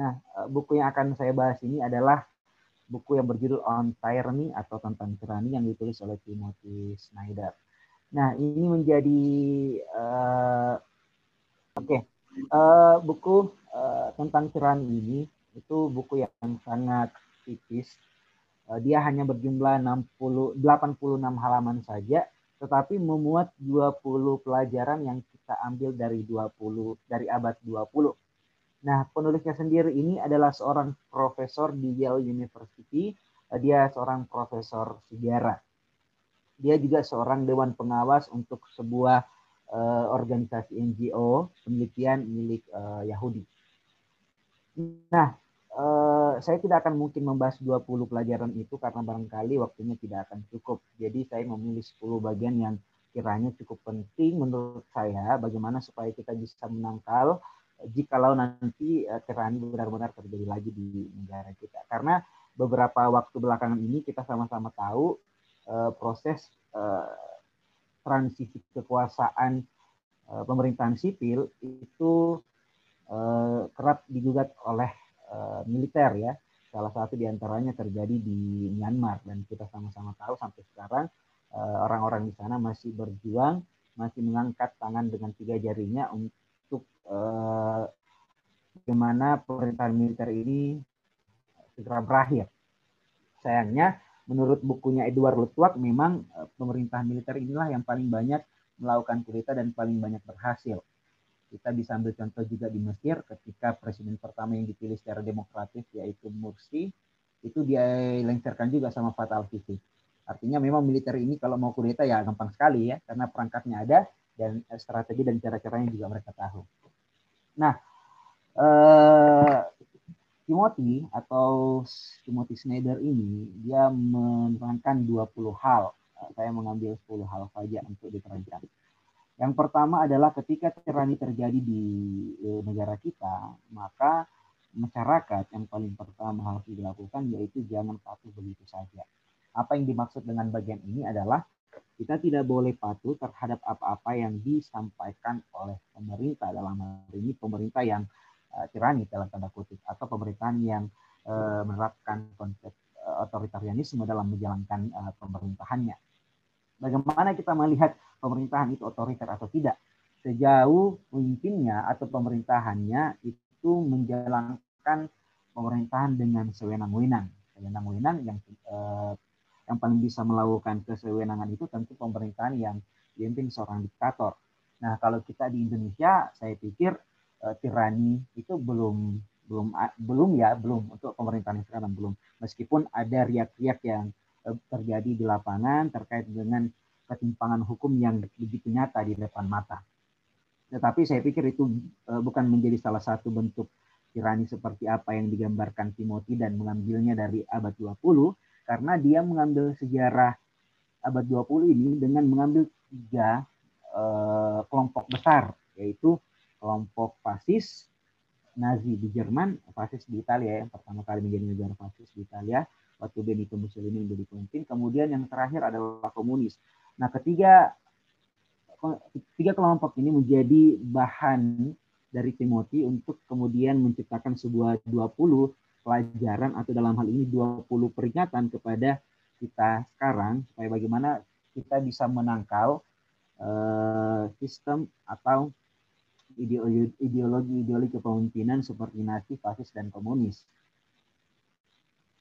Nah, eh, buku yang akan saya bahas ini adalah buku yang berjudul On Tyranny atau tentang tirani yang ditulis oleh Timothy Snyder. Nah, ini menjadi uh, oke okay. uh, buku uh, tentang tirani ini itu buku yang sangat tipis. Uh, dia hanya berjumlah 60 86 halaman saja tetapi memuat 20 pelajaran yang kita ambil dari 20 dari abad 20. Nah, penulisnya sendiri ini adalah seorang profesor di Yale University. Dia seorang profesor sejarah. Dia juga seorang dewan pengawas untuk sebuah uh, organisasi NGO penelitian milik uh, Yahudi. Nah, uh, saya tidak akan mungkin membahas 20 pelajaran itu karena barangkali waktunya tidak akan cukup. Jadi saya memilih 10 bagian yang kiranya cukup penting menurut saya bagaimana supaya kita bisa menangkal jikalau nanti uh, benar-benar terjadi lagi di negara kita. Karena beberapa waktu belakangan ini kita sama-sama tahu uh, proses uh, transisi kekuasaan pemerintahan sipil itu kerap digugat oleh militer ya. Salah satu di antaranya terjadi di Myanmar dan kita sama-sama tahu sampai sekarang orang-orang di sana masih berjuang, masih mengangkat tangan dengan tiga jarinya untuk uh, bagaimana pemerintahan militer ini segera berakhir. Sayangnya, menurut bukunya Edward Luttwak, memang pemerintahan militer inilah yang paling banyak melakukan kudeta dan paling banyak berhasil. Kita bisa ambil contoh juga di Mesir ketika presiden pertama yang dipilih secara demokratis yaitu Mursi itu dia dilengsarkan juga sama Fatah al-Sisi. Artinya memang militer ini kalau mau kudeta ya gampang sekali ya karena perangkatnya ada dan strategi dan cara-caranya juga mereka tahu. Nah, eh, Timothy atau Timothy Snyder ini dia menerangkan 20 hal. Saya mengambil 10 hal saja untuk diterangkan. Yang pertama adalah ketika tirani terjadi di e, negara kita, maka masyarakat yang paling pertama harus dilakukan yaitu jangan patuh begitu saja. Apa yang dimaksud dengan bagian ini adalah kita tidak boleh patuh terhadap apa-apa yang disampaikan oleh pemerintah dalam hal ini pemerintah yang uh, tirani dalam tanda kutip atau pemerintahan yang uh, menerapkan konsep uh, otoritarianisme dalam menjalankan pemerintahannya. Bagaimana kita melihat pemerintahan itu otoriter atau tidak. Sejauh pemimpinnya atau pemerintahannya itu menjalankan pemerintahan dengan sewenang-wenang. Sewenang-wenang yang eh, yang paling bisa melakukan kesewenangan itu tentu pemerintahan yang dipimpin seorang diktator. Nah, kalau kita di Indonesia, saya pikir eh, tirani itu belum belum belum ya belum untuk pemerintahan sekarang belum meskipun ada riak-riak yang eh, terjadi di lapangan terkait dengan ketimpangan hukum yang begitu nyata di depan mata. Tetapi saya pikir itu eh, bukan menjadi salah satu bentuk tirani seperti apa yang digambarkan Timothy dan mengambilnya dari abad 20 karena dia mengambil sejarah abad 20 ini dengan mengambil tiga eh, kelompok besar yaitu kelompok fasis Nazi di Jerman, fasis di Italia yang pertama kali menjadi negara fasis di Italia waktu Benito Mussolini menjadi pemimpin. Kemudian yang terakhir adalah komunis. Nah, ketiga tiga kelompok ini menjadi bahan dari Timothy untuk kemudian menciptakan sebuah 20 pelajaran atau dalam hal ini 20 peringatan kepada kita sekarang supaya bagaimana kita bisa menangkal uh, sistem atau ideologi-ideologi kepemimpinan seperti Nazi, fasis, dan komunis.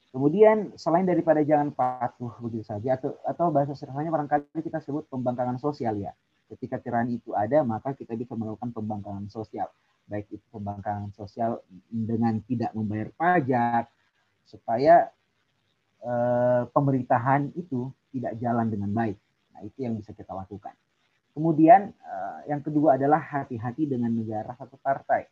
Kemudian selain daripada jangan patuh begitu saja atau atau bahasa sederhananya barangkali kita sebut pembangkangan sosial ya. Ketika tirani itu ada maka kita bisa melakukan pembangkangan sosial. Baik itu pembangkangan sosial dengan tidak membayar pajak supaya eh, pemerintahan itu tidak jalan dengan baik. Nah, itu yang bisa kita lakukan. Kemudian eh, yang kedua adalah hati-hati dengan negara satu partai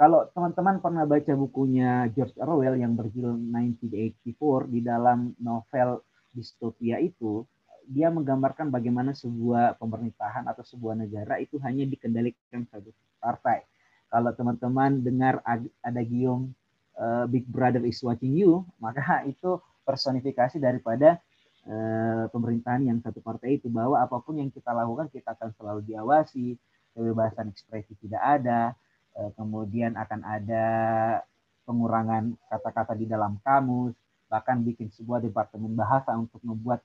kalau teman-teman pernah baca bukunya George Orwell yang berjudul 1984 di dalam novel distopia itu, dia menggambarkan bagaimana sebuah pemerintahan atau sebuah negara itu hanya dikendalikan satu partai. Kalau teman-teman dengar ada gium uh, Big Brother is watching you, maka itu personifikasi daripada uh, pemerintahan yang satu partai itu bahwa apa pun yang kita lakukan kita akan selalu diawasi, kebebasan ekspresi tidak ada, uh, kemudian akan ada pengurangan kata-kata di dalam kamus, bahkan bikin sebuah departemen bahasa untuk membuat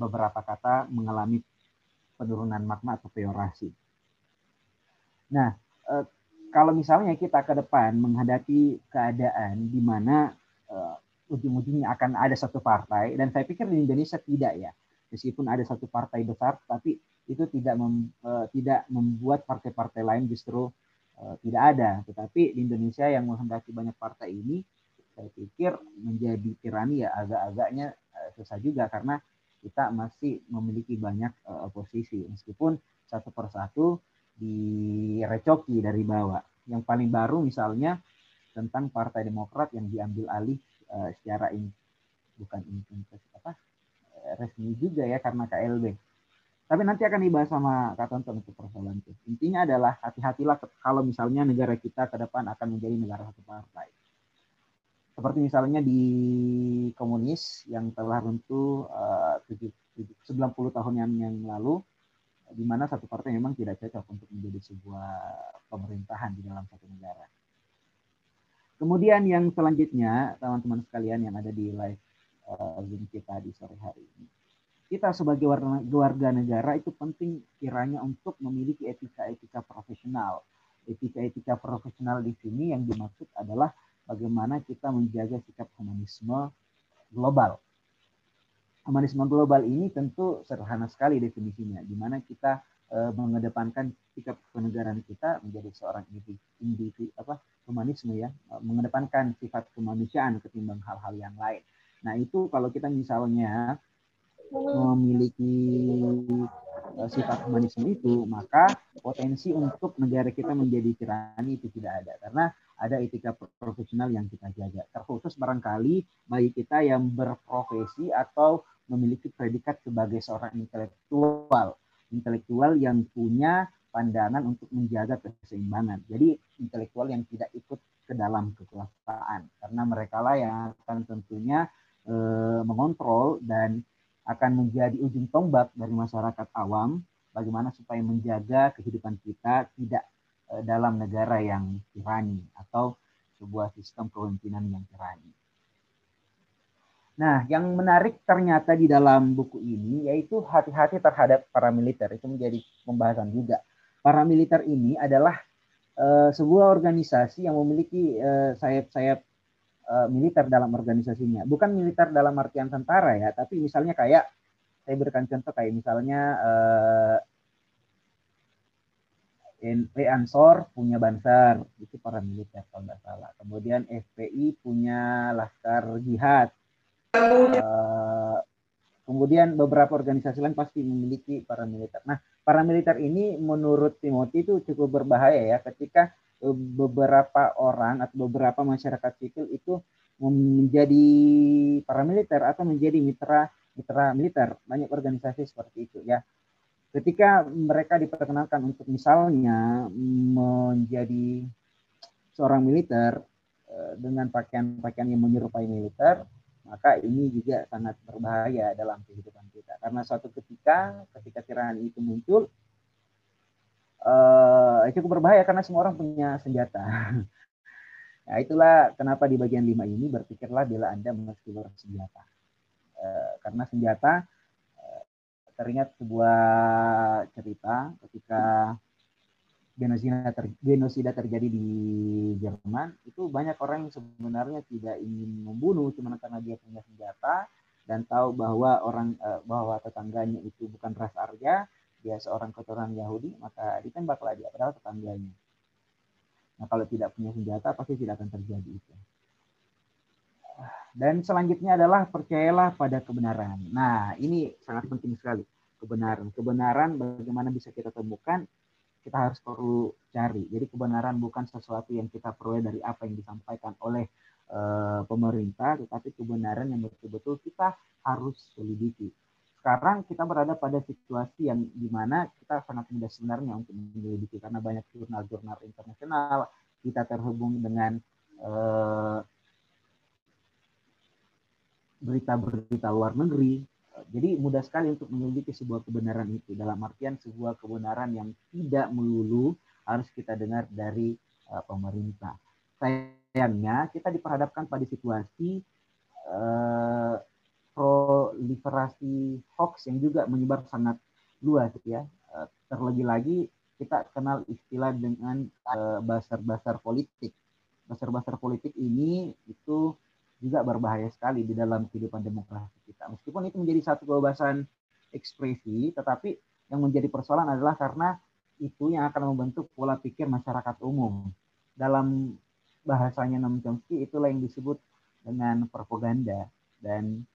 beberapa kata mengalami penurunan makna atau peorasi. Nah, uh, kalau misalnya kita ke depan menghadapi keadaan di mana uh, ujung-ujungnya akan ada satu partai dan saya pikir di Indonesia tidak ya. Meskipun ada satu partai besar tapi itu tidak mem, uh, tidak membuat partai-partai lain justru tidak ada. Tetapi di Indonesia yang menghendaki banyak partai ini saya pikir menjadi tirani ya agak-agaknya susah juga karena kita masih memiliki banyak uh, oposisi. Meskipun satu persatu direcoki dari bawah yang paling baru misalnya tentang Partai Demokrat yang diambil alih uh, secara in, bukan intensitas apa eh, resmi juga ya karena KLB. Tapi nanti akan dibahas sama Kak Tonton untuk persoalan itu. Intinya adalah hati-hatilah kalau misalnya negara kita ke depan akan menjadi negara satu partai. Seperti misalnya di komunis yang telah runtuh uh, 90 tahun yang, yang lalu, di mana satu partai memang tidak cocok untuk menjadi sebuah pemerintahan di dalam satu negara. Kemudian yang selanjutnya, teman-teman sekalian yang ada di live uh, kita di sore hari ini. Kita sebagai warga negara itu penting kiranya untuk memiliki etika-etika profesional. Etika-etika profesional di sini yang dimaksud adalah bagaimana kita menjaga sikap humanisme global. Humanisme global ini tentu sederhana sekali definisinya, di mana kita uh, mengedepankan sikap kenegaraan kita menjadi seorang individu, apa humanisme ya, uh, mengedepankan sifat kemanusiaan ketimbang hal-hal yang lain. Nah, itu kalau kita misalnya memiliki uh, sifat humanisme itu, maka potensi untuk negara kita menjadi tirani itu tidak ada karena ada etika profesional yang kita jaga. Terkhusus barangkali bagi kita yang berprofesi atau memiliki predikat sebagai seorang intelektual intelektual yang punya pandangan untuk menjaga keseimbangan. Jadi intelektual yang tidak ikut ke dalam kekuasaan karena mereka lah yang akan tentunya e, mengontrol dan akan menjadi ujung tombak dari masyarakat awam bagaimana supaya menjaga kehidupan kita tidak e, dalam negara yang tirani atau sebuah sistem kepemimpinan yang tirani. Nah, yang menarik ternyata di dalam buku ini yaitu hati-hati terhadap para militer. Itu menjadi pembahasan juga. Para militer ini adalah uh, sebuah organisasi yang memiliki uh, sayap-sayap uh, militer dalam organisasinya. Bukan militer dalam artian tentara ya, tapi misalnya kayak saya berikan contoh kayak misalnya uh, NP Ansor punya Bansar, itu para militer kalau nggak salah. Kemudian FPI punya Laskar Jihad, Uh, kemudian beberapa organisasi lain pasti memiliki para militer. Nah, para militer ini menurut Timothy itu cukup berbahaya ya ketika eh, beberapa orang atau beberapa masyarakat sipil itu menjadi para militer atau menjadi mitra mitra militer. Banyak organisasi seperti itu ya. Ketika mereka diperkenalkan untuk misalnya menjadi seorang militer eh, dengan pakaian-pakaian yang menyerupai militer, maka ini juga sangat berbahaya dalam kehidupan kita. Karena suatu ketika ketika tirani itu muncul uh, cukup berbahaya karena semua orang punya senjata. Nah itulah kenapa di bagian lima ini berpikirlah bila anda meski bersenjata uh, karena senjata uh, teringat sebuah cerita ketika genosida, ter, genosida terjadi di Jerman itu banyak orang yang sebenarnya tidak ingin membunuh cuma karena dia punya senjata dan tahu bahwa orang eh, bahwa tetangganya itu bukan ras Arya dia seorang keturunan Yahudi maka ditembaklah dia padahal tetangganya. Nah kalau tidak punya senjata pasti tidak akan terjadi itu. Dan selanjutnya adalah percayalah pada kebenaran. Nah ini sangat penting sekali kebenaran. Kebenaran bagaimana bisa kita temukan kita harus perlu cari. Jadi kebenaran bukan sesuatu yang kita peroleh dari apa yang disampaikan oleh uh, pemerintah, tetapi kebenaran yang betul-betul kita harus selidiki. Sekarang kita berada pada situasi yang di mana kita sangat mudah sebenarnya untuk menyelidiki karena banyak jurnal-jurnal internasional, kita terhubung dengan uh, berita-berita luar negeri, jadi mudah sekali untuk menyelidiki sebuah kebenaran itu dalam artian sebuah kebenaran yang tidak melulu harus kita dengar dari uh, pemerintah. Sayangnya kita diperhadapkan pada situasi uh, proliferasi hoax yang juga menyebar sangat luas ya. Uh, terlebih lagi kita kenal istilah dengan uh, basar-basar politik. Basar-basar politik ini itu juga berbahaya sekali di dalam kehidupan demokrasi kita. Meskipun itu menjadi satu kebebasan ekspresi, tetapi yang menjadi persoalan adalah karena itu yang akan membentuk pola pikir masyarakat umum. Dalam bahasanya Noam Chomsky itulah yang disebut dengan propaganda dan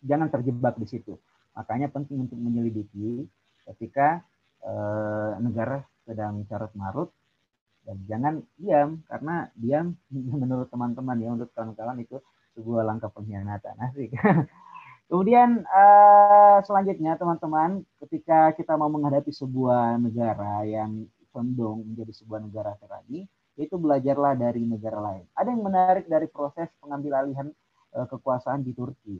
jangan terjebak di situ. Makanya penting untuk menyelidiki ketika eh, negara sedang carut marut dan jangan diam karena diam menurut teman-teman ya untuk kawan-kawan itu sebuah langkah pengkhianatan asik Kemudian uh, selanjutnya teman-teman, ketika kita mau menghadapi sebuah negara yang condong menjadi sebuah negara terani, itu belajarlah dari negara lain. Ada yang menarik dari proses pengambil alihan uh, kekuasaan di Turki.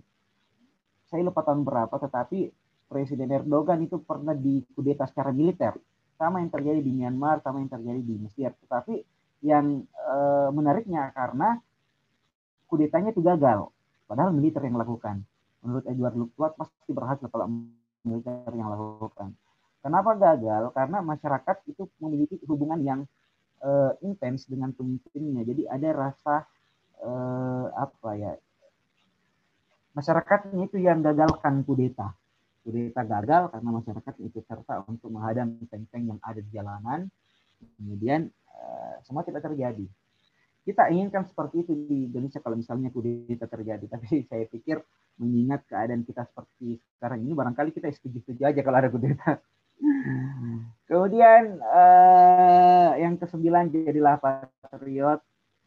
Saya lupa tahun berapa, tetapi Presiden Erdogan itu pernah dikudeta secara militer. Sama yang terjadi di Myanmar, sama yang terjadi di Mesir. Tetapi yang uh, menariknya karena kudetanya itu gagal. Padahal militer yang melakukan menurut Edward Luckwatt pasti berhasil kalau militer yang lakukan. Kenapa gagal? Karena masyarakat itu memiliki hubungan yang uh, intens dengan pemimpinnya. Jadi ada rasa uh, apa ya? Masyarakatnya itu yang gagalkan kudeta. Kudeta gagal karena masyarakat itu serta untuk menghadang tank-tank yang ada di jalanan. Kemudian uh, semua tidak terjadi. Kita inginkan seperti itu di Indonesia kalau misalnya kudeta terjadi. Tapi saya pikir mengingat keadaan kita seperti sekarang ini barangkali kita setuju-setuju aja kalau ada kudeta. Kemudian uh, yang kesembilan jadilah patriot.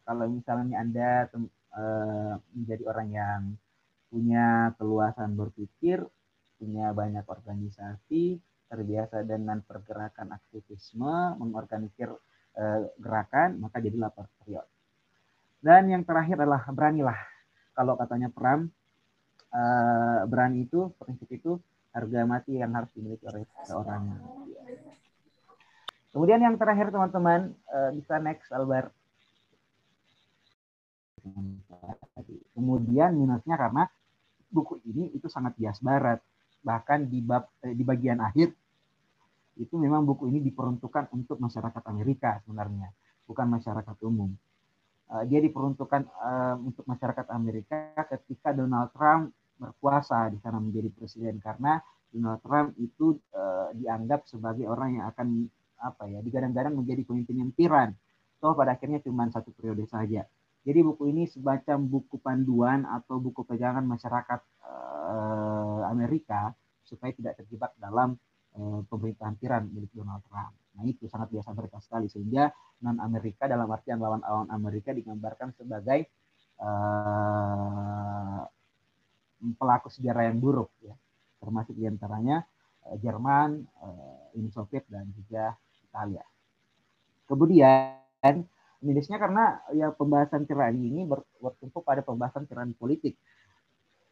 Kalau misalnya Anda uh, menjadi orang yang punya keluasan berpikir, punya banyak organisasi, terbiasa dengan pergerakan aktivisme, mengorganisir uh, gerakan, maka jadilah patriot. Dan yang terakhir adalah beranilah. Kalau katanya Pram, uh, berani itu prinsip itu harga mati yang harus dimiliki oleh seorang kemudian yang terakhir teman-teman uh, bisa next Albert kemudian minusnya karena buku ini itu sangat bias barat bahkan di bab eh, di bagian akhir itu memang buku ini diperuntukkan untuk masyarakat Amerika sebenarnya bukan masyarakat umum uh, dia diperuntukkan uh, untuk masyarakat Amerika ketika Donald Trump berkuasa di sana menjadi presiden karena Donald Trump itu uh, dianggap sebagai orang yang akan apa ya digadang-gadang menjadi pemimpin yang tiran. Toh pada akhirnya cuma satu periode saja. Jadi buku ini semacam buku panduan atau buku pegangan masyarakat uh, Amerika supaya tidak terjebak dalam uh, pemerintahan tiran milik Donald Trump. Nah itu sangat biasa mereka sekali sehingga non Amerika dalam artian lawan-lawan Amerika digambarkan sebagai uh, pelaku sejarah yang buruk ya termasuk di antaranya uh, Jerman, uh, Uni Soviet dan juga Italia. Kemudian minusnya karena ya pembahasan tirani ini ber, bertumpu pada pembahasan tirani politik.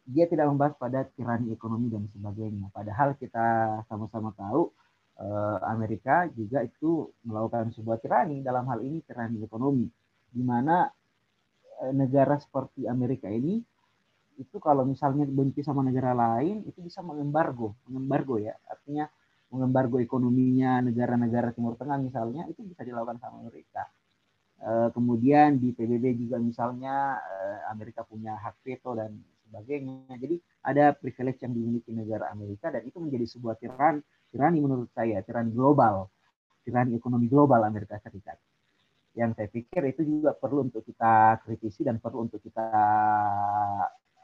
Dia tidak membahas pada tirani ekonomi dan sebagainya. Padahal kita sama-sama tahu uh, Amerika juga itu melakukan sebuah tirani dalam hal ini tirani ekonomi, di mana negara seperti Amerika ini itu kalau misalnya benci sama negara lain itu bisa mengembargo, mengembargo ya. Artinya mengembargo ekonominya negara-negara Timur Tengah misalnya itu bisa dilakukan sama Amerika. E, kemudian di PBB juga misalnya e, Amerika punya hak veto dan sebagainya. Jadi ada privilege yang dimiliki negara Amerika dan itu menjadi sebuah tiran, tirani menurut saya, tirani global, tirani ekonomi global Amerika Serikat. Yang saya pikir itu juga perlu untuk kita kritisi dan perlu untuk kita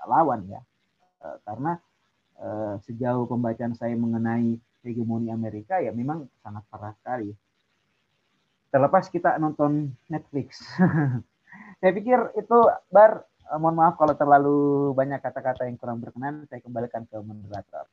lawan ya. Eh, karena eh, sejauh pembacaan saya mengenai hegemoni Amerika ya memang sangat parah sekali terlepas kita nonton Netflix. Saya pikir itu bar eh, mohon maaf kalau terlalu banyak kata-kata yang kurang berkenan. Saya kembalikan ke moderator